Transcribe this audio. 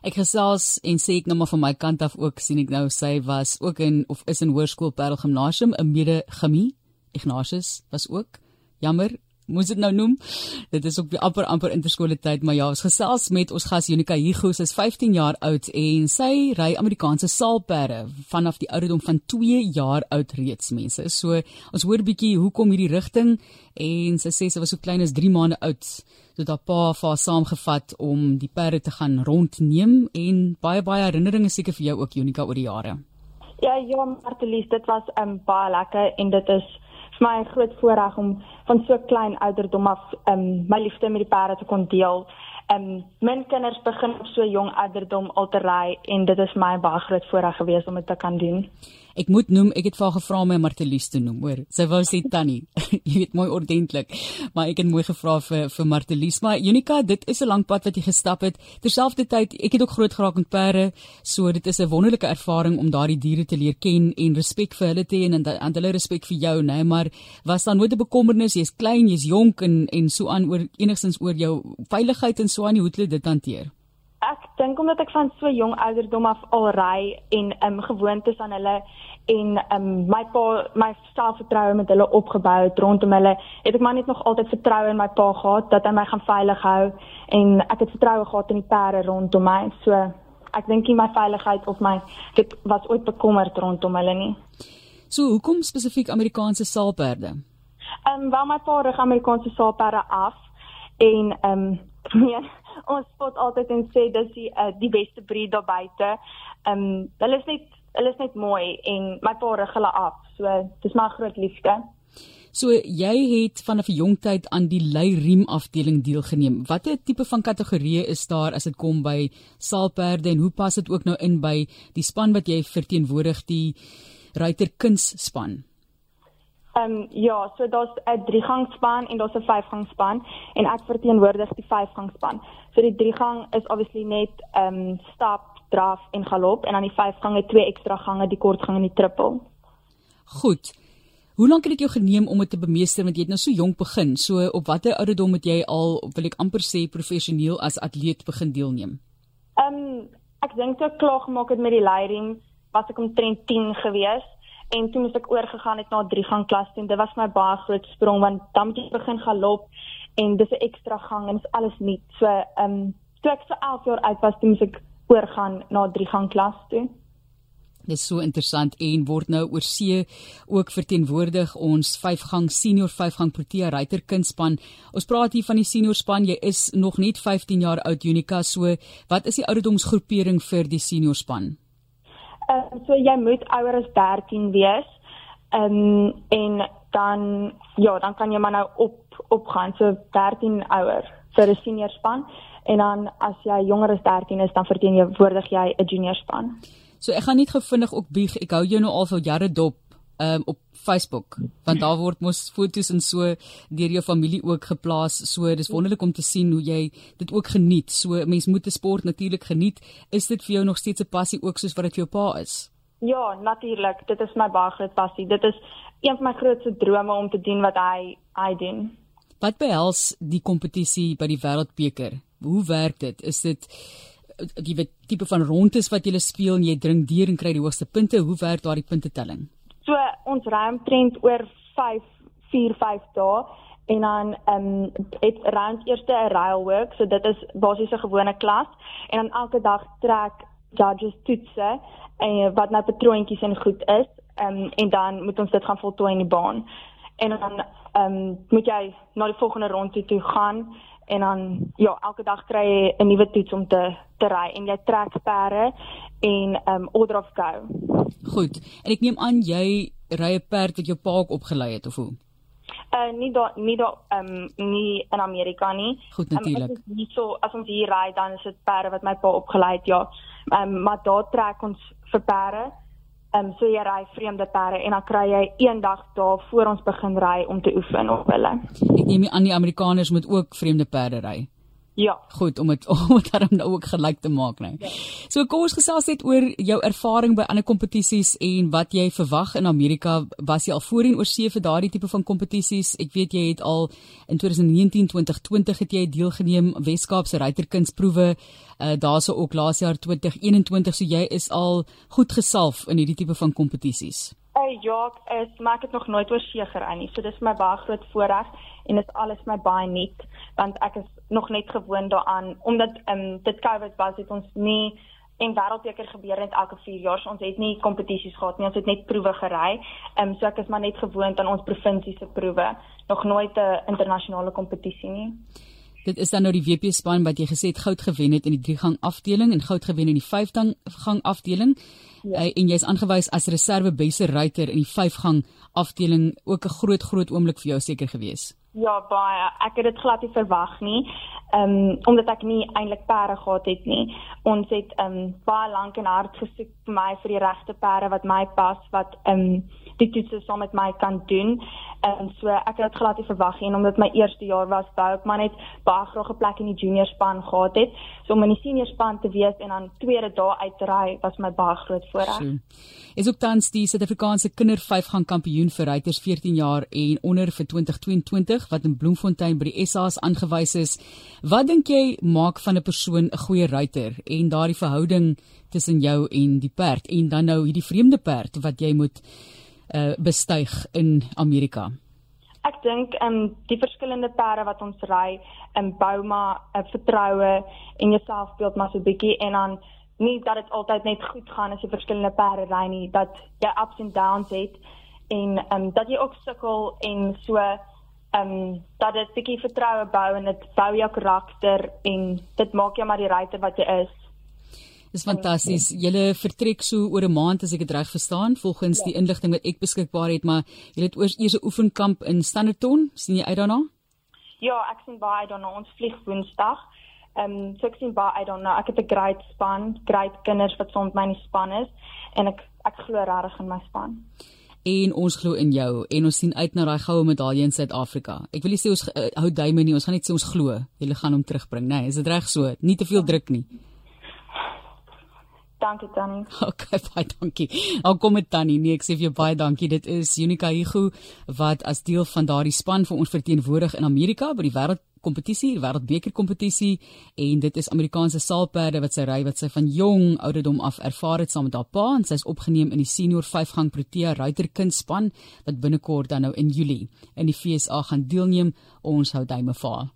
Ek gesels en sê ek nou maar van my kant af ook sien ek nou sy was ook in of is in Hoërskool Parel Gimnasium, 'n mede chemie. Ignatius was ook. Jammer, moes dit nou noem. Dit is op die amper amper interskole tyd, maar ja, ons gesels met ons gas Jonika Hugo, sy is 15 jaar oud en sy ry Amerikaanse saalperde vanaf die ouderdom van 2 jaar oud reeds mense. So ons hoor bietjie hoekom hierdie rigting en sy sê sy was so klein as 3 maande oud toe haar pa haar saamgevat om die perde te gaan rondneem en baie baie herinneringe seker vir jou ook Jonika oor die jare. Ja, ja, Martelies, dit was 'n um, baie lekker en dit is vir my 'n groot voorreg om van so klein ouderdom af um, my liefde met die perde te kon deel. Um, my kinders begin op so jong ouderdom al te ry en dit is my baie groot voorreg gewees om dit te kan doen. Ek moet noem, ek het vir haar gevra my Martelies te noem, hoor. Sy wou sê Tannie. jy weet mooi ordentlik, maar ek het mooi gevra vir vir Martelies. Maar Unika, dit is 'n lang pad wat jy gestap het. Terselfdertyd, ek het ook groot geraak met perde, so dit is 'n wonderlike ervaring om daardie diere te leer ken en respek vir hulle te hê en dan hulle respek vir jou, né? Maar was daar nooit 'n bekommernis? Jy's klein, jy's jonk en en so aan oor enigstens oor jou veiligheid en so aan, hoe het jy dit hanteer? Dink omdat ek van so jong ouderdom af al ry en um gewoontes aan hulle en um my pa my selfvertroue met hulle opgebou het rondom hulle het ek maar net nog altyd vertroue in my pa gehad dat hy my gaan veilig hou en ek het vertroue gehad in die perde rondom my so ek dink nie my veiligheid of my dit was ooit bekommerd rondom hulle nie. So hoekom spesifiek Amerikaanse saalperde? Um wel my pa rig Amerikaanse saalperde af en um nee ons spot altyd en sê dis die uh, die beste breed daar buite. Ehm um, hulle is net hulle is net mooi en my pa rig hulle af. So dis my groot liefde. So jy het vanaf 'n jong tyd aan die leiriem afdeling deelgeneem. Watter tipe van kategorieë is daar as dit kom by saalperde en hoe pas dit ook nou in by die span wat jy verteenwoordig die ruiterkuns span? Ehm um, ja, so daar's 'n driegangspan en daar's 'n vyfgangspan en ek verteenwoordig die vyfgangspan. So die driegang is obviously net ehm um, stap, draf en galop en dan die vyfgang het twee ekstra gange, die kortgang en die trippel. Goed. Hoe lank het dit jou geneem om dit te bemeester want jy het nou so jonk begin. So op watter ouderdom het jy al wil ek amper sê professioneel as atleet begin deelneem? Ehm um, ek dink toe ek klaar gemaak het met die leiding was ek omtrent 10 gewees en toe moes ek oorgegaan het na 'n drie gang klas toe. Dit was my baie groot sprong want dan moet jy begin galop en dis 'n ekstra gang en dit is alles nuut. So ehm um, toe ek so 11 jaar oud was, toe moes ek oorgaan na 'n drie gang klas toe. Dit is so interessant en word nou oor see ook verteenwoordig ons vyfgang senior vyfgang Protea ruiter kindspan. Ons praat hier van die senior span. Jy is nog net 15 jaar oud Unika. So wat is die ouderdomsgroepering vir die senior span? Ehm uh, so jy moet ouer as 13 wees. Ehm um, en dan ja, dan kan jy maar nou op opgaan so 13 ouer vir 'n senior span en dan as jy jonger as 13 is dan verdien jy 'n junior span. So ek gaan net gevindig ook bieg. Ek hou jou nou al vir jare dop um, op Facebook want daar word mos foto's en so deur jou familie ook geplaas. So dis wonderlik om te sien hoe jy dit ook geniet. So mens moet 'n sport natuurlik geniet. Is dit vir jou nog steeds 'n passie ook soos wat dit vir jou pa is? Ja, natuurlik. Dit is my baie groot passie. Dit is een van my grootste drome om te doen wat hy hy doen. Wat behels die kompetisie by die Wêreldbeker? Hoe werk dit? Is dit die tipe van rondes wat jy speel en jy dring deur en kry die hoogste punte? Hoe werk daardie puntetelling? So ons ry omtrent oor 5 4 5 dae en dan ehm um, het round eerste 'n rail work, so dit is basies 'n gewone klas en dan elke dag trek judges toetse en wat nou patroontjies en goed is, ehm um, en dan moet ons dit gaan voltooi in die baan. En dan ehm um, moet jy na die volgende ronde toe gaan en dan ja, elke dag kry jy 'n nuwe toets om te te ry en jy trek perde en um order of go. Goed. En ek neem aan jy ry 'n perd wat jou pa ook opgelei het of hoe? Uh nie daar nie daar um nie in Amerika nie. Goed natuurlik. Um, nie so as ons hier ry dan is dit perde wat my pa opgelei het, ja. Um maar daar trek ons vir perde ehm um, so jy ry vreemde perde en dan kry jy een dag daar voor ons begin ry om te oefen op hulle. Ek neem aan die Amerikaners moet ook vreemde perde ry. Ja. Goed om dit om dit dan nou ook gelyk te maak, nee. Ja. So kom ons gesels net oor jou ervaring by ander kompetisies en wat jy verwag in Amerika. Was jy al voorheen oor see vir daardie tipe van kompetisies? Ek weet jy het al in 2019 2020 het jy deelgeneem Weskaapse ruiterkunsproewe. Uh daarso ook laas jaar 2021, so jy is al goed gesalf in hierdie tipe van kompetisies. Uh, ja, ek is maar ek het nog nooit oor see gery nie. So dis my baie groot voorreg en dit is alles my baie nuut want ek is nog net gewoond daaraan omdat ehm um, dit COVID was het ons nie en wêreldbeker gebeur net elke 4 jaar. So ons het nie kompetisies gehad nie. Ons het net proewe gery. Ehm um, so ek is maar net gewoond aan ons provinsie se proewe. Nog nooit 'n internasionale kompetisie nie. Dit is dan nou die WP span wat jy gesê het goud gewen het in die 3-gang afdeling en goud gewen in die 5-gang afdeling. Ja. Uh, en jy's aangewys as reserve beste ruiter in die 5-gang afdeling. Ook 'n groot groot oomblik vir jou seker gewees. Ja, baie. Ek het dit glad nie verwag nie. Ehm um, omdat ek nie eintlik perde gehad het nie. Ons het ehm um, baie lank en hard gesoek vir my vir die regte perde wat my pas, wat ehm um, die toetse saam met my kan doen. En so ek het dit glad nie verwag nie omdat my eerste jaar was wou ek maar net baie graag 'n plek in die junior span gehad het. So om in die senior span te wees en dan tweede dae uit te ry was my baie groot voorreg. Is ook tans die Suid-Afrikaanse kinder 5-gang kampioen vir ruiters 14 jaar en onder vir 2022 wat in Bloemfontein by die SA's aangewys is. Wat dink jy maak van 'n persoon 'n goeie ruiter en daardie verhouding tussen jou en die perd en dan nou hierdie vreemde perd wat jy moet uh, bestyg in Amerika? Ek dink ehm um, die verskillende perde wat ons ry, ehm um, bou maar 'n uh, vertroue en jouselfbeeld maar so 'n bietjie en dan nie dat dit altyd net goed gaan as jy verskillende perde ry nie, dat jy ups and downs het en ehm um, dat jy ook sukkel en so ehm um, dat dit 'n bietjie vertroue bou en dit bou jou karakter en dit maak jou maar die ruiter wat jy is. Dis fantasties. Julle vertrek so oor 'n maand as ek dit reg verstaan, volgens ja. die inligting wat ek beskikbaar het, maar julle het oors eers 'n oefenkamp in Standerton. sien jy uit daarna? Ja, ek sien baie daarna. Ons vlieg Woensdag. Ehm um, so ek sien baie uit daarna. Ek het 'n great span, great kinders wat saam met my in die span is en ek ek glo regtig in my span. En ons glo in jou en ons sien uit na daai goue medalje in Suid-Afrika. Ek wil nie sê ons uh, hou duime nie, ons gaan net sê ons glo. Jy gaan hom terugbring, né? Nee, is dit reg so? Nie te veel druk nie. Dankie Tannie. Okay, baie dankie. Al kom dit Tannie. Nee, ek sê vir jou baie dankie. Dit is Unika Higu wat as deel van daardie span vir ons verteenwoordig in Amerika by die wêreld kompetisie, wêreldbeker kompetisie en dit is Amerikaanse saalperde wat sy ry wat sy van jong ouderdom af ervaar het saam met haar pa en sy is opgeneem in die senior 5-gang Protea ruiterkundspan wat binnekort dan nou in Julie in die FSA gaan deelneem. Ons hou duime vir haar.